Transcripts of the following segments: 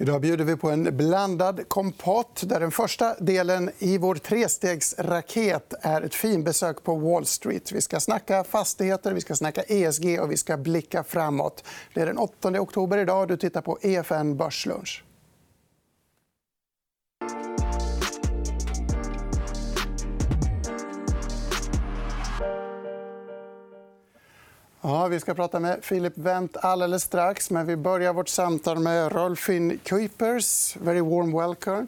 Idag bjuder vi på en blandad kompott där den första delen i vår trestegsraket är ett finbesök på Wall Street. Vi ska snacka fastigheter, vi ska snacka ESG och vi ska blicka framåt. Det är den 8 oktober idag. Du tittar på EFN Börslunch. Ja, vi ska prata med Philip Wendt alldeles strax. Men vi börjar vårt samtal med Rolfin Kuipers. Very warm welcome.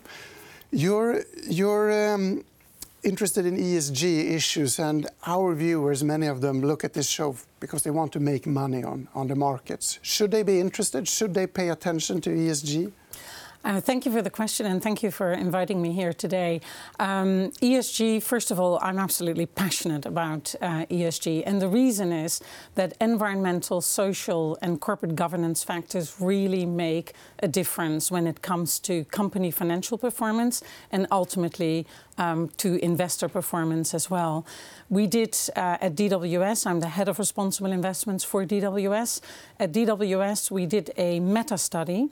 You're, you're um, interested in ESG issues, and our viewers, many of them, look at this show because they want to make money on, on the markets. Should they be interested? Should they pay attention to ESG? Uh, thank you for the question and thank you for inviting me here today. Um, ESG, first of all, I'm absolutely passionate about uh, ESG. And the reason is that environmental, social, and corporate governance factors really make a difference when it comes to company financial performance and ultimately um, to investor performance as well. We did uh, at DWS, I'm the head of responsible investments for DWS. At DWS, we did a meta study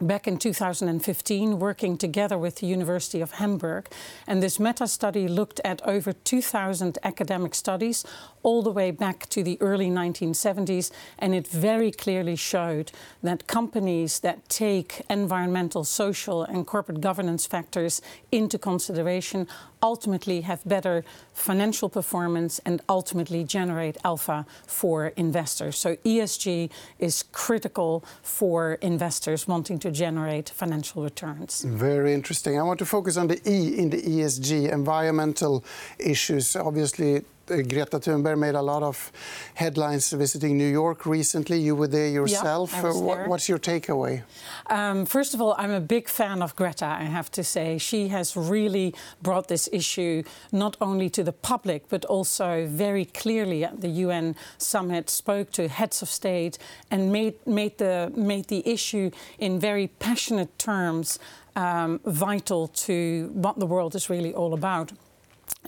back in 2015 working together with the University of Hamburg. And this meta study looked at over 2,000 academic studies all the way back to the early 1970s. And it very clearly showed that companies that take environmental, social, and corporate governance factors into consideration ultimately have better financial performance and ultimately generate alpha for investors. So ESG is critical for investors wanting to generate financial returns. Very interesting. I want to focus on the E in the ESG, environmental issues. Obviously, Greta Thunberg made a lot of headlines visiting New York recently. You were there yourself. Yeah, there. What's your takeaway? Um, first of all, I'm a big fan of Greta, I have to say. She has really brought this issue not only to the public, but also very clearly at the UN summit, spoke to heads of state and made, made, the, made the issue in very passionate terms um, vital to what the world is really all about.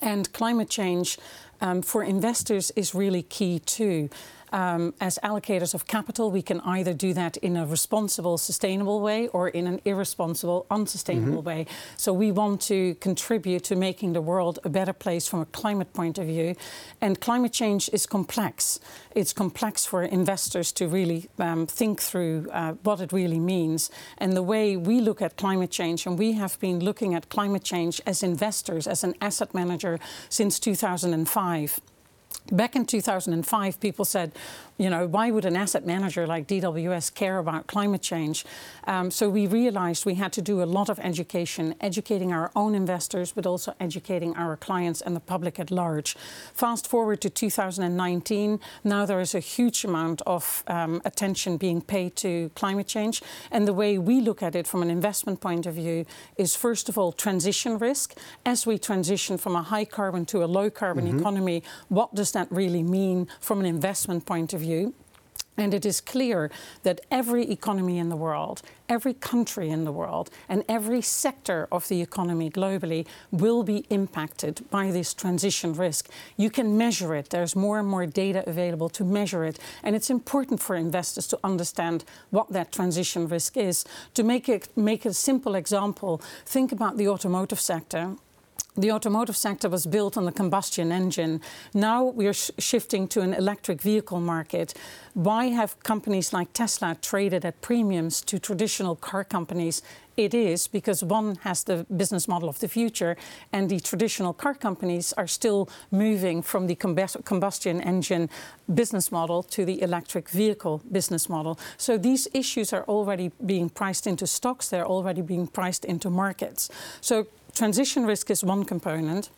And climate change um, for investors is really key too. Um, as allocators of capital, we can either do that in a responsible, sustainable way or in an irresponsible, unsustainable mm-hmm. way. So we want to contribute to making the world a better place from a climate point of view. And climate change is complex. It's complex for investors to really um, think through uh, what it really means. And the way we look at climate change, and we have been looking at climate change as investors, as an asset manager since 2005. Back in 2005, people said, you know, why would an asset manager like DWS care about climate change? Um, so we realized we had to do a lot of education, educating our own investors, but also educating our clients and the public at large. Fast forward to 2019, now there is a huge amount of um, attention being paid to climate change. And the way we look at it from an investment point of view is, first of all, transition risk. As we transition from a high carbon to a low carbon mm-hmm. economy, what does that really mean from an investment point of view? And it is clear that every economy in the world, every country in the world, and every sector of the economy globally will be impacted by this transition risk. You can measure it. There's more and more data available to measure it. And it's important for investors to understand what that transition risk is. To make, it, make a simple example, think about the automotive sector the automotive sector was built on the combustion engine. Now we are sh shifting to an electric vehicle market. Why have companies like Tesla traded at premiums to traditional car companies? It is because one has the business model of the future, and the traditional car companies are still moving from the combustion engine business model to the electric vehicle business model. So these issues are already being priced into stocks, they're already being priced into markets. So transition risk is one component.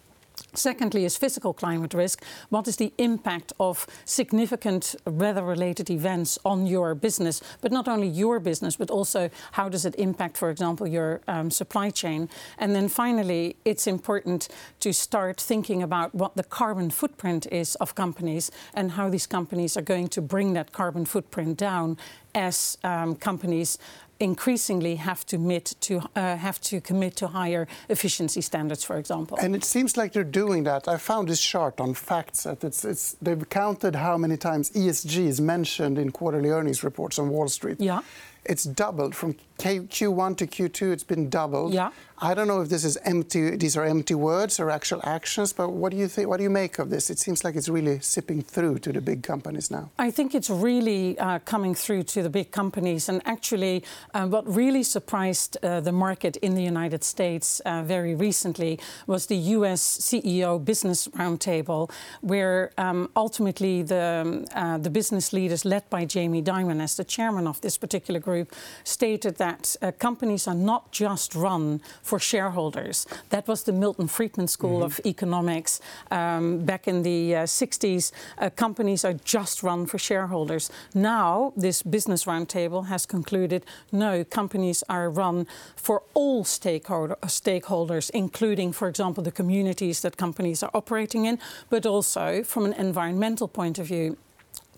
Secondly, is physical climate risk. What is the impact of significant weather related events on your business? But not only your business, but also how does it impact, for example, your um, supply chain? And then finally, it's important to start thinking about what the carbon footprint is of companies and how these companies are going to bring that carbon footprint down as um, companies increasingly have to, to, uh, have to commit to higher efficiency standards, for example. And it seems like they're doing that. I found this chart on FactSet. It's, it's, they've counted how many times ESG is mentioned in quarterly earnings reports on Wall Street. Yeah. it's doubled from Q1 to Q2. It's been doubled. Yeah. I don't know if this is empty. These are empty words or actual actions. But what do you think? What do you make of this? It seems like it's really sipping through to the big companies now. I think it's really uh, coming through to the big companies. And actually, uh, what really surprised uh, the market in the United States uh, very recently was the U.S. CEO Business Roundtable, where um, ultimately the um, uh, the business leaders, led by Jamie Dimon as the chairman of this particular group, stated that uh, companies are not just run for shareholders. That was the Milton Friedman School mm-hmm. of Economics um, back in the uh, 60s. Uh, companies are just run for shareholders. Now, this business roundtable has concluded no, companies are run for all stakeholder, stakeholders, including, for example, the communities that companies are operating in, but also from an environmental point of view.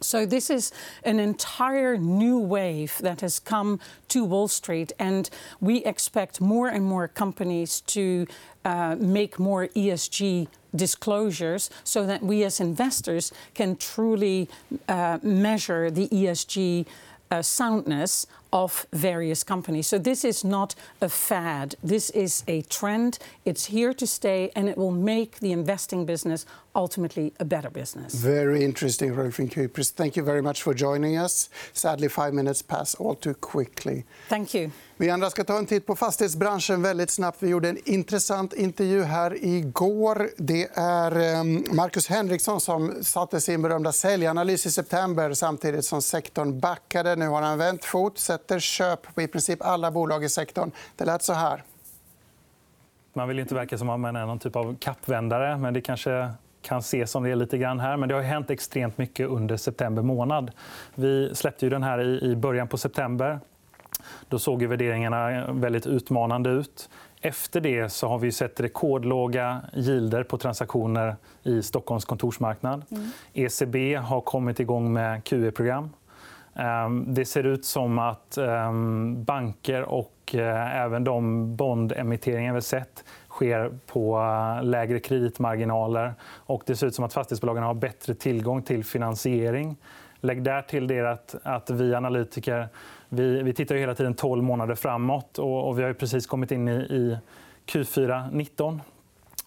So, this is an entire new wave that has come to Wall Street, and we expect more and more companies to uh, make more ESG disclosures so that we as investors can truly uh, measure the ESG uh, soundness of various companies. So this is not a fad. This is a trend. It's here to stay, and it will make the investing business ultimately a better business. Very interesting, Rolfing Kuipers. Thank you very much for joining us. Sadly, five minutes pass all too quickly. Thank you. Vi andra ska ta en titt på fastighetsbranschen väldigt snabbt. Vi gjorde en intressant intervju här igår. Det är ehm, Marcus Henriksson som satte sin berömda säljanalys i september samtidigt som sektorn backade. Nu har han vänt fot, sätter köp på i princip alla bolag i sektorn. Det lät så här. Man vill inte verka som att man är någon typ av kappvändare, men det kanske kan ses som det är lite grann här. Men det har hänt extremt mycket under september månad. Vi släppte ju den här i början på september. Då såg ju värderingarna väldigt utmanande ut. Efter det så har vi sett rekordlåga gilder på transaktioner i Stockholms kontorsmarknad. Mm. ECB har kommit igång med QE-program. Ehm, det ser ut som att ehm, banker och eh, även de bondemitteringar vi sett sker på eh, lägre kreditmarginaler. Och det ser ut som att fastighetsbolagen har bättre tillgång till finansiering. Lägg där till det att, att vi analytiker vi, vi tittar hela tiden 12 månader framåt. Och, och vi har precis kommit in i, i Q4 19.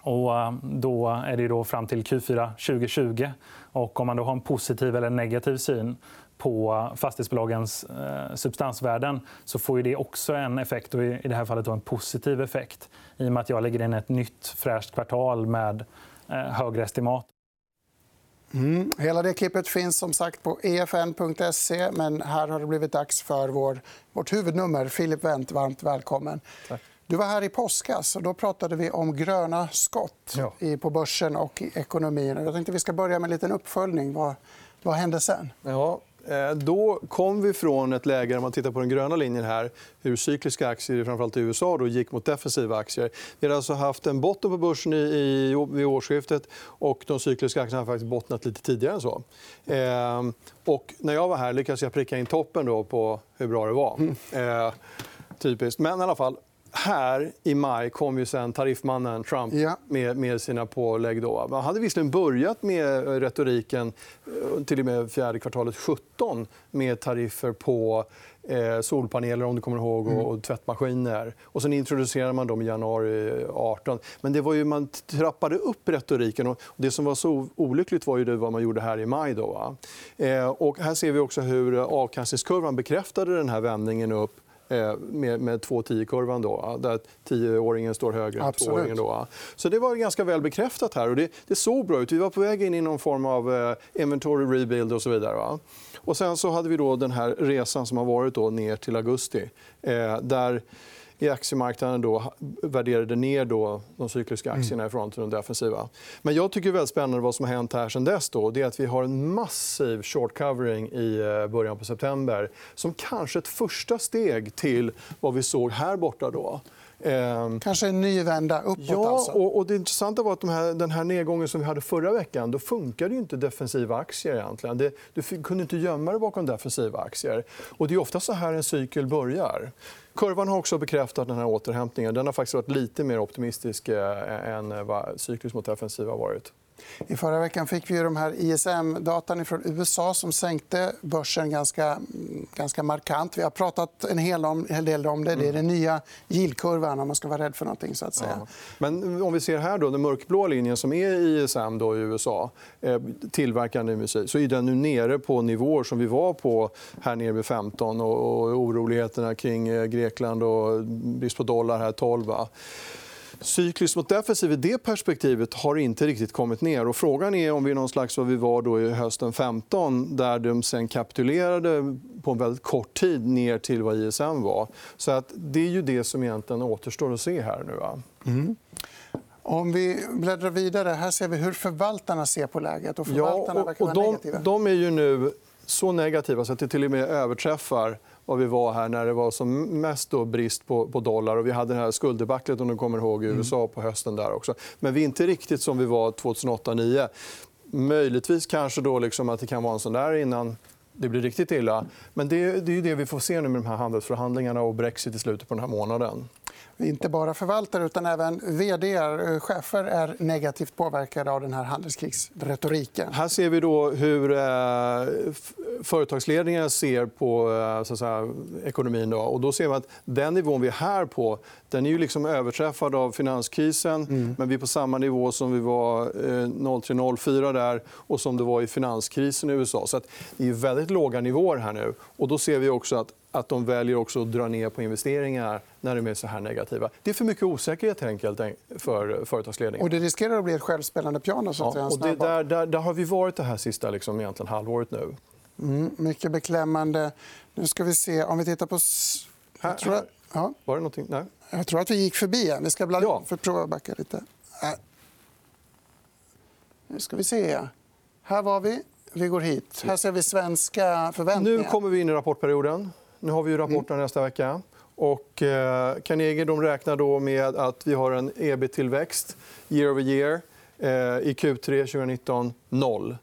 Och ehm, då är det då fram till Q4 2020. Och om man då har en positiv eller negativ syn på fastighetsbolagens eh, substansvärden så får det också en effekt, och i det här fallet en positiv effekt i och med att jag lägger in ett nytt fräscht kvartal med eh, högre estimat. Mm. Hela det klippet finns som sagt på efn.se. Men här har det blivit dags för vår, vårt huvudnummer. Filip Wendt, varmt välkommen. Tack. Du var här i påskas. och Då pratade vi om gröna skott ja. på börsen och i ekonomin. Jag tänkte vi ska börja med en liten uppföljning. Vad, vad hände sen? Ja, då kom vi från ett läge, om man tittar på den gröna linjen här, hur cykliska aktier, framförallt i USA, då, gick mot defensiva aktier. Vi har alltså haft en botten på börsen i, i, vid årsskiftet och de cykliska aktierna har faktiskt bottnat lite tidigare än så. Eh, och när jag var här lyckades jag pricka in toppen då på hur bra det var. Mm. Eh, typiskt. Men i alla fall, här i maj kom ju sen tariffmannen Trump ja. med, med, sina pålägg. Då. Man hade visserligen börjat med retoriken eh, till och med fjärde kvartalet 17 med tariffer på eh, solpaneler om du kommer ihåg, och, mm. och tvättmaskiner. Och sen introducerade man dem i januari 18. Men det var ju, man trappade upp retoriken. Och det som var så olyckligt var ju det vad man gjorde här i maj. Då, eh, och här ser vi också hur avkastningskurvan bekräftade den här vändningen upp Eh, med, med 2-10-kurvan, då, där 10-åringen står högre än 2-åringen. Då. Så det var ganska väl bekräftat här. Och det, det såg bra ut. Vi var på väg in i någon form av eh, inventory rebuild och så vidare. Va? Och sen så hade vi då den här resan som har varit då ner till augusti. Eh, där i aktiemarknaden då värderade ner då de cykliska mm. aktierna i förhållande till de defensiva. Men jag tycker det är väldigt spännande vad som har hänt här sen dess. Då. Det är att vi har en massiv short covering i eh, början på september som kanske ett första steg till vad vi såg här borta. Då. Ehm, kanske en ny vända uppåt? Ja, alltså. och, det intressanta var att de här, den här nedgången som vi hade förra veckan då funkade inte defensiva aktier. egentligen. Det, du kunde inte gömma dig bakom defensiva aktier. Och det är ofta så här en cykel börjar. Kurvan har också bekräftat den här återhämtningen. Den har faktiskt varit lite mer optimistisk eh, än vad cykliskt mot defensiva har varit. I förra veckan fick vi de här ISM-datan från USA som sänkte börsen ganska, ganska markant. Vi har pratat en hel, om, en hel del om det. Det är den nya yieldkurvan om man ska vara rädd för någonting. Så att säga. Ja. Men om vi ser här då, den mörkblå linjen som är ISM då i USA, eh, tillverkande industri, så är den nu nere på nivåer som vi var på här nere vid 15 och, och oroligheterna kring eh, Grekland och brist på dollar här 12. Cykliskt mot defensiv i det perspektivet har inte riktigt kommit ner. Och frågan är om vi är någon slags vad vi var då i hösten 15 där de sen kapitulerade på en väldigt kort tid ner till vad ISM var. Så att det är ju det som egentligen återstår att se här nu. Va? Mm. Om vi bläddrar vidare, här ser vi hur förvaltarna ser på läget. Och förvaltarna ja, och, och de, de är ju nu så negativa så att det till och med överträffar vad vi var här när det var som mest då brist på, på dollar. Och vi hade det här skulddebaclet om du kommer ihåg, i mm. USA på hösten. där också. Men vi är inte riktigt som vi var 2008-2009. Möjligtvis kanske då liksom att det kan vara en sån där innan det blir riktigt illa. Men det, det är det vi får se nu med de här handelsförhandlingarna och brexit i slutet på den här månaden inte bara förvaltare utan även vd eh, chefer är negativt påverkade av den här handelskrigsretoriken. Här ser vi då hur eh, företagsledningar ser på eh, så säga, ekonomin. Då. Och då ser man att den nivån vi är här på den är ju liksom överträffad av finanskrisen. Mm. Men vi är på samma nivå som vi var eh, 03-04 där och som det var i finanskrisen i USA. Så det är väldigt låga nivåer här nu. Och då ser vi också att att de väljer också att dra ner på investeringar när de är så här negativa. Det är för mycket osäkerhet enkelt för företagsledningen. Och det riskerar att bli ett självspelande piano. Så att ja, och det, där, där, där, har vi varit det här sista liksom, egentligen halvåret nu. Mm, mycket beklämmande. Nu ska vi se. Om vi tittar på... Här, tror att... ja. Var det någonting? Nej. Jag tror att vi gick förbi en. Vi ska bladda ja. för att prova att backa lite. Äh. Nu ska vi se. Här var vi. Vi går hit. Här ser vi svenska förväntningar. Nu kommer vi in i rapportperioden. Nu har vi rapporterna mm. nästa vecka. Och, eh, Carnegie de räknar då med att vi har en ebit-tillväxt year over year eh, i Q3 2019, noll.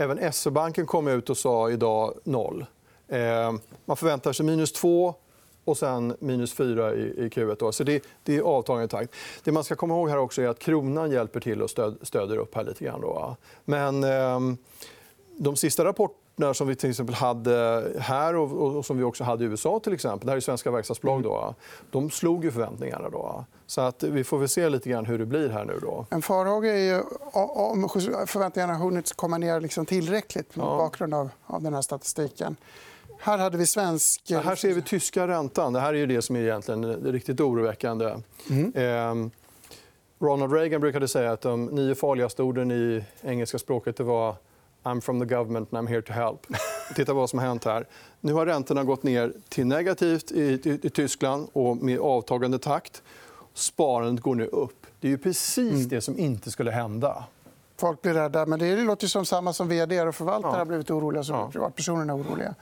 Även SE-banken kom ut och sa idag noll. Eh, man förväntar sig minus 2 och sen minus 4 i, Q1. Då. Så det, det är avtagande takt. Det man ska komma ihåg här också är att kronan hjälper till och stöd, stöder upp här lite grann. Då. Men eh, de sista rapporterna partner som vi till exempel hade här och, som vi också hade i USA. till exempel. Det här är svenska verkstadsbolag. Då. De slog ju förväntningarna. Då. Så att vi får väl se lite grann hur det blir här nu. Då. En farhåga är ju om förväntningarna har hunnit komma ner liksom tillräckligt mot ja. bakgrund av, av den här statistiken. Här hade vi svensk... Ja, här ser vi tyska räntan. Det här är ju det som är egentligen riktigt oroväckande. Mm. Eh, Ronald Reagan brukade säga att de nio farligaste orden i engelska språket var I'm from the government and I'm here to help. Titta vad som har hänt här. Nu har räntorna gått ner till negativt i, i, i Tyskland och med avtagande takt. Sparandet går nu upp. Det är ju precis mm. det som inte skulle hända. Folk blir rädda. Men det låter som samma som vd och förvaltare ja. har blivit oroliga som ja. privatpersonerna är oroliga.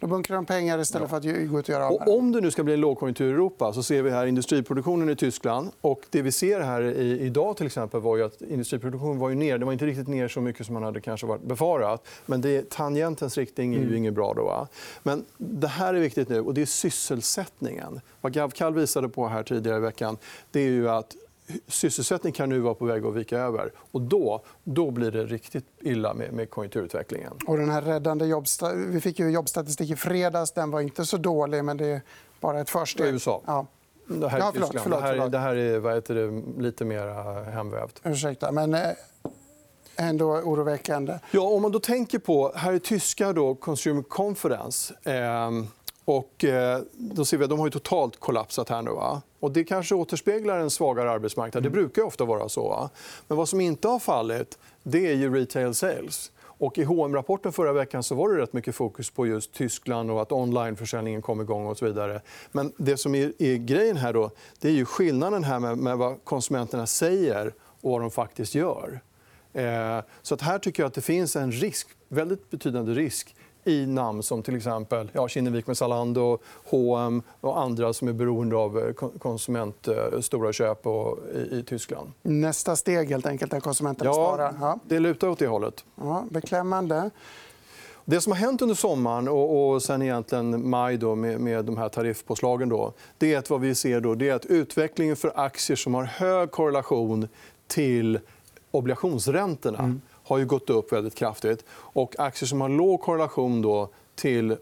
Då bunkrar de pengar istället ja. för att gå ut och göra och Om det nu ska bli en lågkonjunktur i Europa så ser vi här industriproduktionen i Tyskland. Och det vi ser här i, idag till exempel var att industriproduktionen var ju ner. Det var inte riktigt ner så mycket som man hade kanske varit befarat. Men det, tangentens riktning är ju mm. inget bra. Då, va? Men det här är viktigt nu och det är sysselsättningen. Vad Gavkal visade på här tidigare i veckan det är ju att sysselsättning kan nu vara på väg att vika över. Och då, då blir det riktigt illa med, med konjunkturutvecklingen. Och den här räddande jobbsta... Vi fick ju jobbstatistik i fredags. Den var inte så dålig, men det är bara ett försteg. USA. Ja. Det här är ja, förlåt, förlåt, det, här, det här är vad heter det, lite mer hemvävt. Ursäkta, men eh, ändå oroväckande. Ja, om man då tänker på... Här är tyska då, Consumer Confidence. Eh, och, eh, då ser vi de har totalt kollapsat här nu. Va? Och det kanske återspeglar en svagare arbetsmarknad. Det mm. brukar ofta vara så. Va? Men vad som inte har fallit det är ju retail sales. Och I hm rapporten förra veckan så var det rätt mycket fokus på just Tyskland och att onlineförsäljningen kom igång. och så vidare. Men det som är, grejen här då, det är ju skillnaden här med, med vad konsumenterna säger och vad de faktiskt gör. Eh, så att här tycker jag att det finns en risk, väldigt betydande risk i namn som till exempel ja, Kinnevik med Zalando, H&M och andra som är beroende av eh, konsument, eh, stora köp och, i, i, Tyskland. Nästa steg helt enkelt, där konsumenterna ja, sparar. Ja, det lutar åt det hållet. Ja, beklämmande. Det som har hänt under sommaren och, och sen egentligen maj då, med, med de här tariffpåslagen då, det är att vad vi ser då, det är att utvecklingen för aktier som har hög korrelation till obligationsräntorna mm. Har ju gått upp väldigt kraftigt. Och aktier som har låg korrelation då till eh,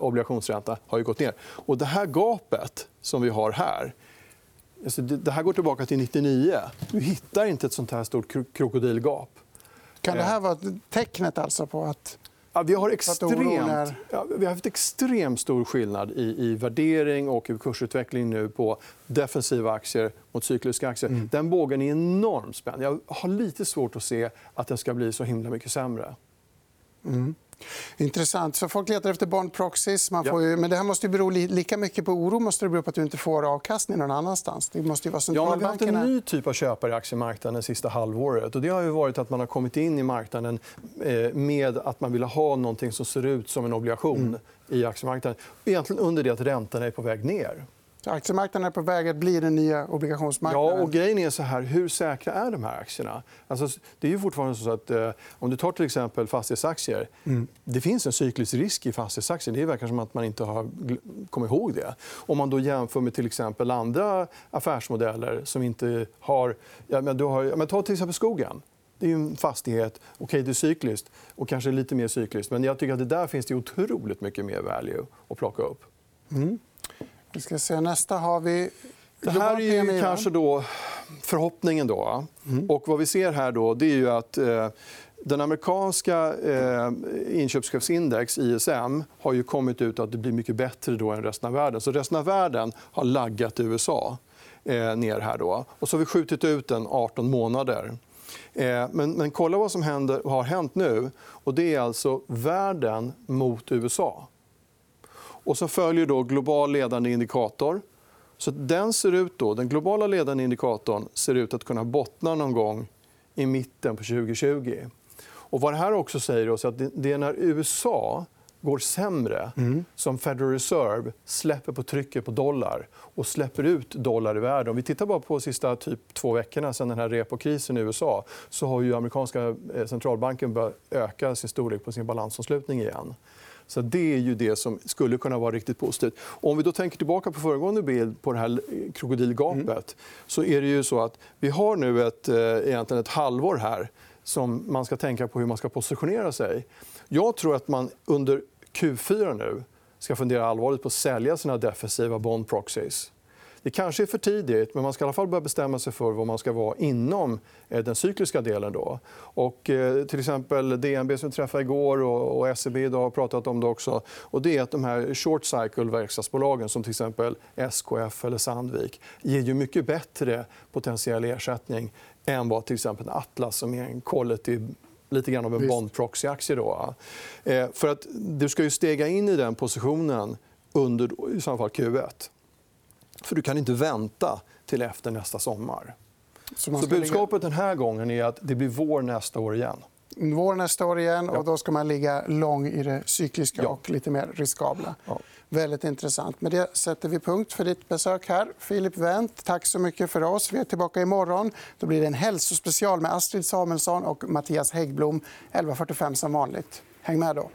obligationsränta har ju gått ner. Och det här gapet som vi har här alltså det här går tillbaka till 1999. Du hittar inte ett sånt här stort krokodilgap. Kan det här vara tecknet alltså på att Ja, vi, har extremt, ja, vi har haft extremt stor skillnad i, i värdering och i kursutveckling nu på defensiva aktier mot cykliska aktier. Mm. Den bågen är enormt spänd. Jag har lite svårt att se att den ska bli så himla mycket sämre. Mm. Intressant. Så folk letar efter bond proxies. Man får ju, men det här måste ju bero lika mycket på oro måste det bero på att du inte får avkastning någon annanstans. Det måste ju vara ja, vi har haft en ny typ av köpare i aktiemarknaden det sista halvåret. Och det har ju varit att man har kommit in i marknaden eh, med att man vill ha någonting som ser ut som en obligation mm. i aktiemarknaden. Egentligen under det att räntorna är på väg ner. Aktiemarknaden är på väg att bli den nya obligationsmarknaden. Ja, och grejen är så här, hur säkra är de här aktierna? Alltså, det är ju fortfarande så att eh, om du tar till exempel fastighetsaktier. Mm. Det finns en cyklisk risk i fastighetsaktier. Det verkar som att man inte har kommit ihåg det. Om man då jämför med till exempel andra affärsmodeller som inte har... Ja, men du har men ta till exempel skogen. Det är en fastighet. okay, det är cykliskt och kanske lite mer cykliskt. Men jag tycker att det där finns det otroligt mycket mer value att plocka upp. Mm. Vi ska se, nästa har vi... Det här är ju kanske då förhoppningen. Då. Mm. Och vad vi ser här då, det är ju att eh, den amerikanska eh, inköpschefsindex, ISM, har ju kommit ut att det blir mycket bättre då än resten av världen. Så resten av världen har laggat USA eh, ner här. Då. Och så har vi skjutit ut den 18 månader. Eh, men, men kolla vad som händer, har hänt nu. Och det är alltså världen mot USA. Och så följer då global ledande indikator. Så den, ser ut då, den globala ledande indikatorn ser ut att kunna bottna någon gång i mitten på 2020. Och vad det här också säger oss är att det är när USA går sämre mm. som Federal Reserve släpper på trycket på dollar och släpper ut dollar i världen. Om vi tittar bara på de sista typ två veckorna sen den här repokrisen i USA så har ju amerikanska eh, centralbanken börjat öka sin storlek på sin balansomslutning igen. Så det är ju det som skulle kunna vara riktigt positivt. Om vi då tänker tillbaka på föregående bild på det här krokodilgapet mm. så är det ju så att vi har nu ett, eh, egentligen ett halvår här som man ska tänka på hur man ska positionera sig. Jag tror att man under Q4 nu ska fundera allvarligt på att sälja sina defensiva bond proxies. Det kanske är för tidigt, men man ska i alla fall börja bestämma sig för vad man ska vara inom eh, den cykliska delen. Då. Och, eh, till exempel DNB som vi träffade igår och, och SEB idag har pratat om det också. Och det är att de här short cycle verkstadsbolagen som till exempel SKF eller Sandvik ger ju mycket bättre potentiell ersättning än vad till exempel Atlas som är en kollektiv lite grann av en bond proxy-aktie. Då. Eh, för att du ska ju stega in i den positionen under i så fall Q1. För du kan inte vänta till efter nästa sommar. Så, så budskapet den här gången är att det blir vår nästa år igen. Vår nästa år igen. och Då ska man ligga lång i det cykliska ja. och lite mer riskabla. Ja. Väldigt intressant. Med det sätter vi punkt för ditt besök här. Filip Wendt, tack så mycket för oss. Vi är tillbaka imorgon. Då blir det en hälsospecial med Astrid Samuelsson och Mattias Häggblom. 11.45 som vanligt. Häng med då.